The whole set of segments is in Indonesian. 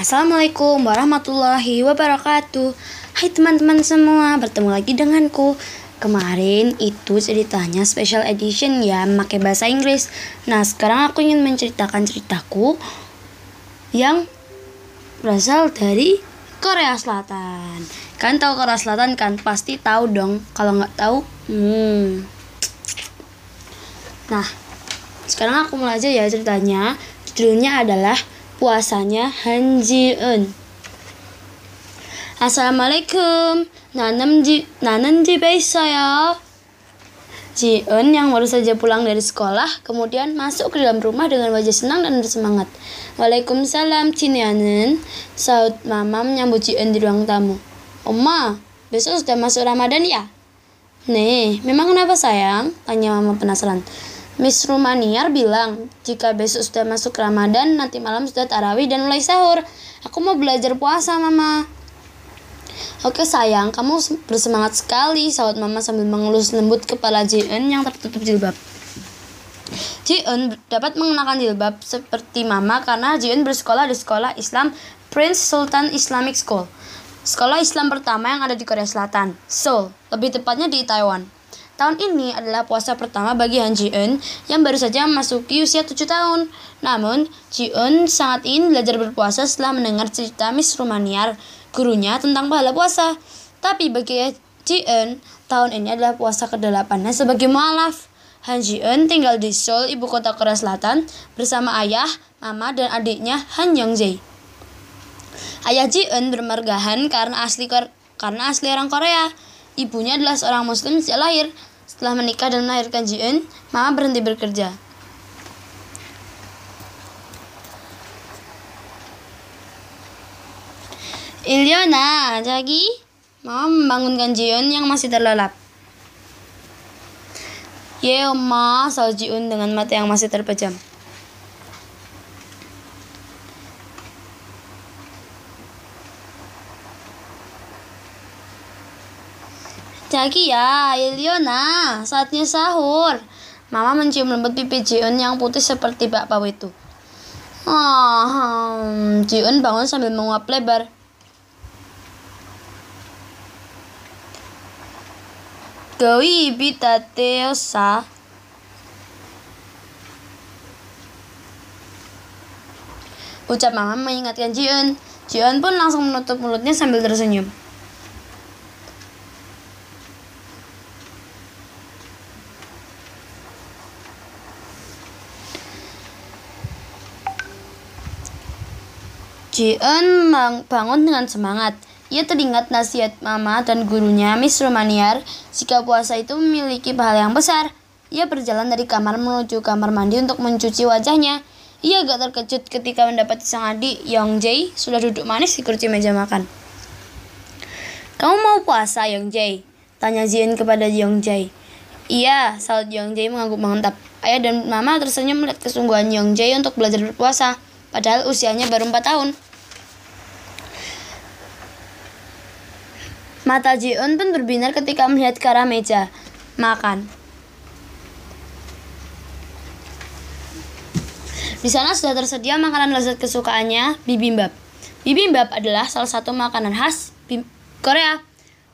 Assalamualaikum warahmatullahi wabarakatuh. Hai teman-teman semua, bertemu lagi denganku. Kemarin itu ceritanya special edition ya, pakai bahasa Inggris. Nah sekarang aku ingin menceritakan ceritaku Yang berasal dari Korea Selatan. Kan tahu Korea Selatan kan? Pasti tahu dong. Kalau nggak tahu, hmm. Nah, sekarang aku mulai aja ya ceritanya. Judulnya adalah puasanya Han Ji Eun. Assalamualaikum. Nanem ji nanen 집에 있어요. Ji Eun yang baru saja pulang dari sekolah kemudian masuk ke dalam rumah dengan wajah senang dan bersemangat. Waalaikumsalam Cinianen. Saud mama menyambut Ji Eun di ruang tamu. Oma, besok sudah masuk Ramadan ya? Nih, memang kenapa sayang? Tanya mama penasaran. Miss Rumaniar bilang, jika besok sudah masuk Ramadan, nanti malam sudah tarawih dan mulai sahur. Aku mau belajar puasa, Mama. Oke sayang, kamu bersemangat sekali, sahabat Mama sambil mengelus lembut kepala Jiun yang tertutup jilbab. Jiun dapat mengenakan jilbab seperti Mama karena Jiun bersekolah di sekolah Islam Prince Sultan Islamic School. Sekolah Islam pertama yang ada di Korea Selatan, Seoul, lebih tepatnya di Taiwan. Tahun ini adalah puasa pertama bagi Han Ji-eun yang baru saja memasuki usia 7 tahun. Namun, Ji-eun sangat ingin belajar berpuasa setelah mendengar cerita Miss Rumaniar, gurunya tentang pahala puasa. Tapi bagi Ji-eun, tahun ini adalah puasa ke-8 sebagai mualaf. Han Ji-eun tinggal di Seoul, ibu kota Korea Selatan, bersama ayah, mama, dan adiknya Han Young-jae. Ayah Ji-eun bermergahan karena asli karena asli orang Korea. Ibunya adalah seorang muslim sejak lahir, setelah menikah dan melahirkan Ji-eun, Mama berhenti bekerja. Ilyona, Jagi, Mama membangunkan Ji-eun yang masih terlelap. Sahut Ji-eun dengan mata yang masih terpejam. Jagi ya, Ilyona, saatnya sahur. Mama mencium lembut pipi Jiun yang putih seperti bakpao itu. Oh, hmm. Jiun bangun sambil menguap lebar. Gawi bitateosa. Ucap mama mengingatkan Jiun. Jiun pun langsung menutup mulutnya sambil tersenyum. Jian bangun dengan semangat. Ia teringat nasihat mama dan gurunya Miss Romaniar jika puasa itu memiliki pahala yang besar. Ia berjalan dari kamar menuju kamar mandi untuk mencuci wajahnya. Ia agak terkejut ketika mendapati sang adik Yong Jae sudah duduk manis di kursi meja makan. Kamu mau puasa Yong Jae? Tanya Jian kepada Yong Jae. Iya, saat Yong Jae mengangguk mantap. Ayah dan mama tersenyum melihat kesungguhan Yong Jae untuk belajar berpuasa, padahal usianya baru 4 tahun. Mata Jiun pun berbinar ketika melihat ke arah meja makan. Di sana sudah tersedia makanan lezat kesukaannya, bibimbap. Bibimbap adalah salah satu makanan khas Korea.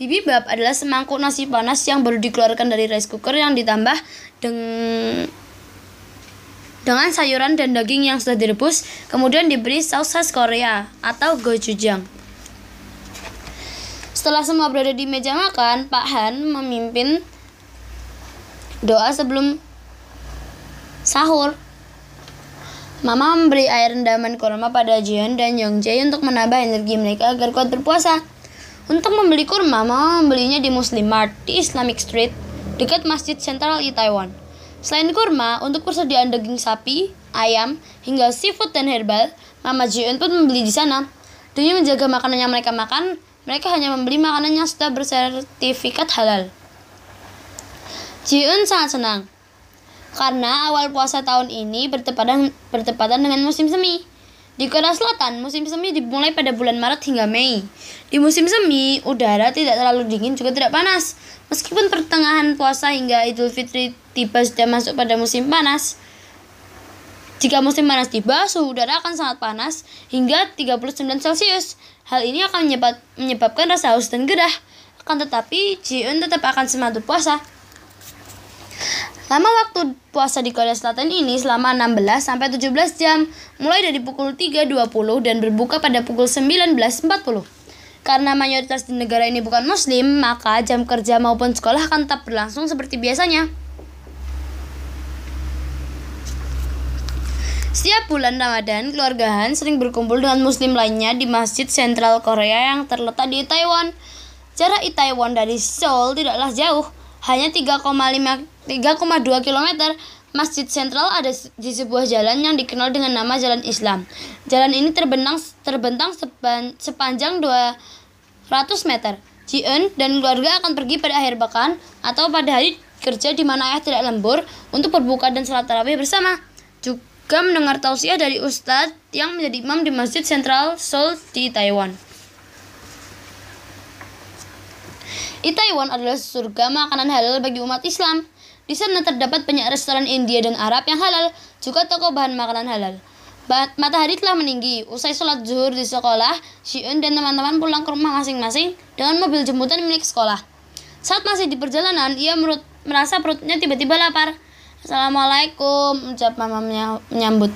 Bibimbap adalah semangkuk nasi panas yang baru dikeluarkan dari rice cooker yang ditambah dengan dengan sayuran dan daging yang sudah direbus, kemudian diberi saus khas Korea atau gochujang. Setelah semua berada di meja makan, Pak Han memimpin doa sebelum sahur. Mama memberi air rendaman kurma pada Jian dan Yongjae untuk menambah energi mereka agar kuat berpuasa. Untuk membeli kurma, Mama membelinya di Muslim Mart di Islamic Street dekat Masjid Sentral di Taiwan. Selain kurma, untuk persediaan daging sapi, ayam, hingga seafood dan herbal, Mama Jian pun membeli di sana. Demi menjaga makanan yang mereka makan, mereka hanya membeli makanan yang sudah bersertifikat halal. Jiun sangat senang karena awal puasa tahun ini bertepatan bertepatan dengan musim semi. Di Korea Selatan, musim semi dimulai pada bulan Maret hingga Mei. Di musim semi, udara tidak terlalu dingin juga tidak panas. Meskipun pertengahan puasa hingga Idul Fitri tiba sudah masuk pada musim panas. Jika musim panas tiba, suhu udara akan sangat panas hingga 39 Celcius. Hal ini akan menyebabkan rasa haus dan gerah. Akan tetapi, Jiun tetap akan semangat puasa. Lama waktu puasa di Korea Selatan ini selama 16 sampai 17 jam, mulai dari pukul 3.20 dan berbuka pada pukul 19.40. Karena mayoritas di negara ini bukan muslim, maka jam kerja maupun sekolah akan tetap berlangsung seperti biasanya. Setiap bulan Ramadan, keluarga Han sering berkumpul dengan muslim lainnya di Masjid Sentral Korea yang terletak di Taiwan. Jarak Taiwan dari Seoul tidaklah jauh, hanya 3,5 3,2 km. Masjid Sentral ada di sebuah jalan yang dikenal dengan nama Jalan Islam. Jalan ini terbentang terbentang sepan, sepanjang 200 meter. Ji-eun dan keluarga akan pergi pada akhir pekan atau pada hari kerja di mana ayah tidak lembur untuk berbuka dan salat tarawih bersama. Juga juga mendengar tausiah dari ustadz yang menjadi imam di Masjid Sentral Seoul di Taiwan. Taiwan adalah surga makanan halal bagi umat Islam. Di sana terdapat banyak restoran India dan Arab yang halal, juga toko bahan makanan halal. Matahari telah meninggi. Usai sholat zuhur di sekolah, Shiun dan teman-teman pulang ke rumah masing-masing dengan mobil jemputan milik sekolah. Saat masih di perjalanan, ia merasa perutnya tiba-tiba lapar. Assalamualaikum, ucap mama menyambut.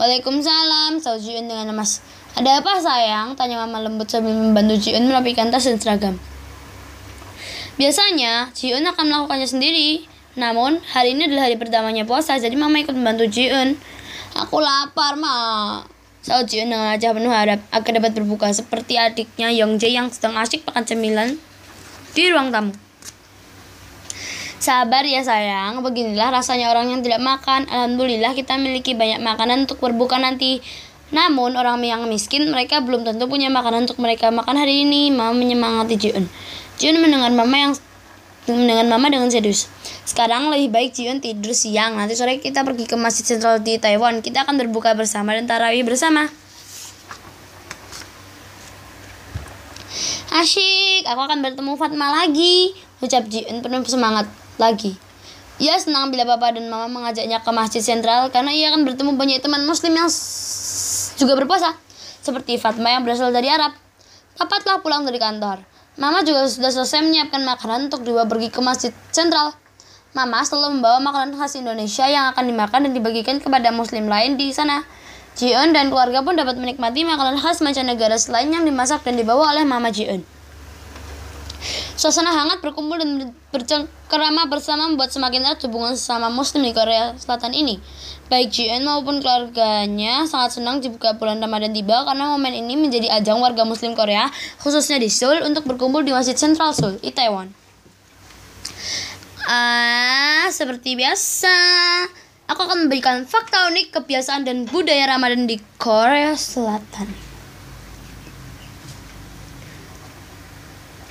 Waalaikumsalam, sahut Jiun dengan lemas. Ada apa sayang? Tanya mama lembut sambil membantu Jiun merapikan tas dan seragam. Biasanya, Jiun akan melakukannya sendiri. Namun, hari ini adalah hari pertamanya puasa, jadi mama ikut membantu Jiun. Aku lapar, ma. Sahut Jiun dengan wajah penuh harap agar dapat berbuka seperti adiknya Yongjae yang sedang asyik makan cemilan di ruang tamu. Sabar ya sayang, beginilah rasanya orang yang tidak makan. Alhamdulillah kita memiliki banyak makanan untuk berbuka nanti. Namun orang yang miskin mereka belum tentu punya makanan untuk mereka makan hari ini. Mama menyemangati Jiun. Jiun mendengar mama yang dengan mama dengan serius. Sekarang lebih baik Jiun tidur siang. Nanti sore kita pergi ke masjid sentral di Taiwan. Kita akan berbuka bersama dan tarawih bersama. Asyik, aku akan bertemu Fatma lagi. Ucap Jiun penuh semangat lagi. Ia senang bila bapak dan mama mengajaknya ke masjid sentral karena ia akan bertemu banyak teman muslim yang juga berpuasa. Seperti Fatma yang berasal dari Arab. Papa telah pulang dari kantor. Mama juga sudah selesai menyiapkan makanan untuk dibawa pergi ke masjid sentral. Mama selalu membawa makanan khas Indonesia yang akan dimakan dan dibagikan kepada muslim lain di sana. Jion dan keluarga pun dapat menikmati makanan khas mancanegara selain yang dimasak dan dibawa oleh Mama Jion. Suasana hangat berkumpul dan bercengkerama bersama membuat semakin erat hubungan sesama muslim di Korea Selatan ini. Baik JN maupun keluarganya sangat senang jika bulan Ramadan tiba karena momen ini menjadi ajang warga muslim Korea, khususnya di Seoul, untuk berkumpul di Masjid Central Seoul, di Taiwan. Ah, seperti biasa, aku akan memberikan fakta unik kebiasaan dan budaya Ramadan di Korea Selatan.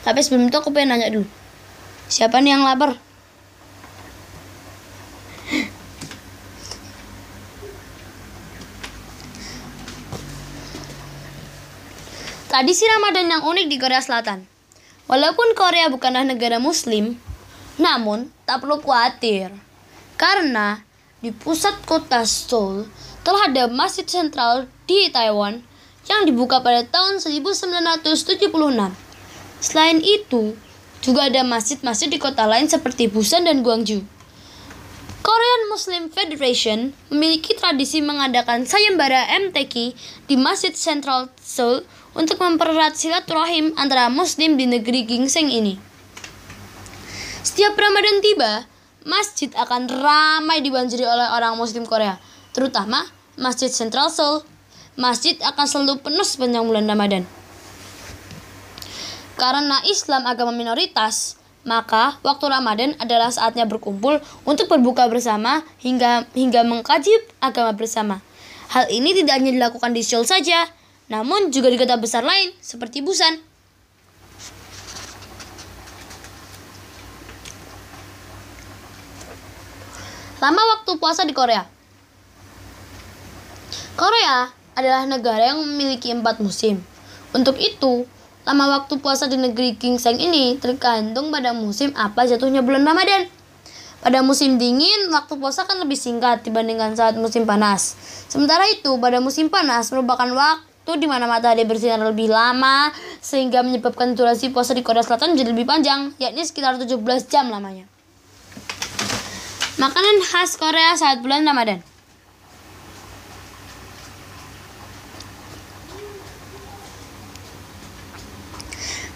Tapi sebelum itu aku pengen nanya dulu. Siapa nih yang lapar? Tradisi Ramadan yang unik di Korea Selatan. Walaupun Korea bukanlah negara muslim, namun tak perlu khawatir. Karena di pusat kota Seoul telah ada masjid sentral di Taiwan yang dibuka pada tahun 1976 Selain itu, juga ada masjid-masjid di kota lain seperti Busan dan Gwangju. Korean Muslim Federation memiliki tradisi mengadakan sayembara MTQ di Masjid Central Seoul untuk mempererat silaturahim antara Muslim di negeri gingseng ini. Setiap Ramadan tiba, masjid akan ramai dibanjiri oleh orang Muslim Korea, terutama Masjid Central Seoul. Masjid akan selalu penuh sepanjang bulan Ramadan. Karena Islam agama minoritas, maka waktu Ramadan adalah saatnya berkumpul untuk berbuka bersama hingga hingga mengkaji agama bersama. Hal ini tidak hanya dilakukan di Seoul saja, namun juga di kota besar lain seperti Busan. Lama waktu puasa di Korea. Korea adalah negara yang memiliki empat musim. Untuk itu, Lama waktu puasa di negeri Gingseng ini tergantung pada musim apa jatuhnya bulan Ramadan. Pada musim dingin, waktu puasa kan lebih singkat dibandingkan saat musim panas. Sementara itu, pada musim panas merupakan waktu di mana matahari bersinar lebih lama sehingga menyebabkan durasi puasa di Korea Selatan jadi lebih panjang, yakni sekitar 17 jam lamanya. Makanan khas Korea saat bulan Ramadan.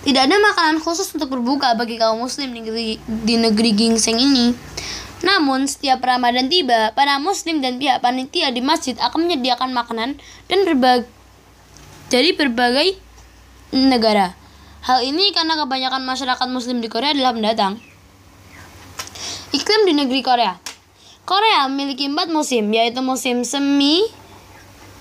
Tidak ada makanan khusus untuk berbuka bagi kaum muslim di negeri, di negeri gingseng ini. Namun, setiap Ramadan tiba, para muslim dan pihak panitia di masjid akan menyediakan makanan dan berbagi dari berbagai negara. Hal ini karena kebanyakan masyarakat muslim di Korea adalah pendatang. Iklim di negeri Korea. Korea memiliki empat musim, yaitu musim semi,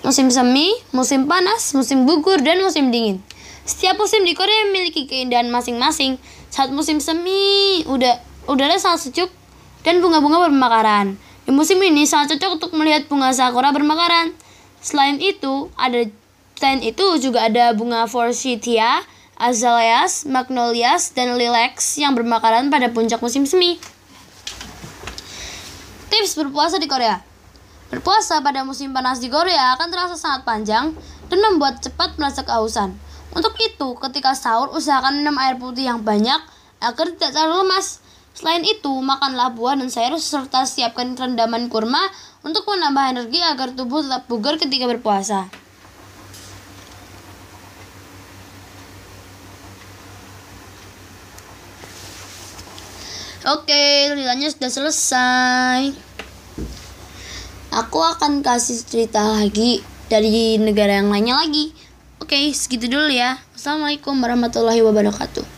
musim semi, musim panas, musim gugur, dan musim dingin. Setiap musim di Korea memiliki keindahan masing-masing. Saat musim semi, udah udara sangat sejuk dan bunga-bunga bermekaran. Di musim ini sangat cocok untuk melihat bunga sakura bermekaran. Selain itu, ada selain itu juga ada bunga forsythia, azaleas, magnolias, dan lilacs yang bermekaran pada puncak musim semi. Tips berpuasa di Korea. Berpuasa pada musim panas di Korea akan terasa sangat panjang dan membuat cepat merasa kehausan. Untuk itu, ketika sahur usahakan minum air putih yang banyak agar tidak terlalu lemas. Selain itu, makanlah buah dan sayur serta siapkan rendaman kurma untuk menambah energi agar tubuh tetap bugar ketika berpuasa. Oke, ceritanya sudah selesai. Aku akan kasih cerita lagi dari negara yang lainnya lagi. Oke, segitu dulu ya. Assalamualaikum warahmatullahi wabarakatuh.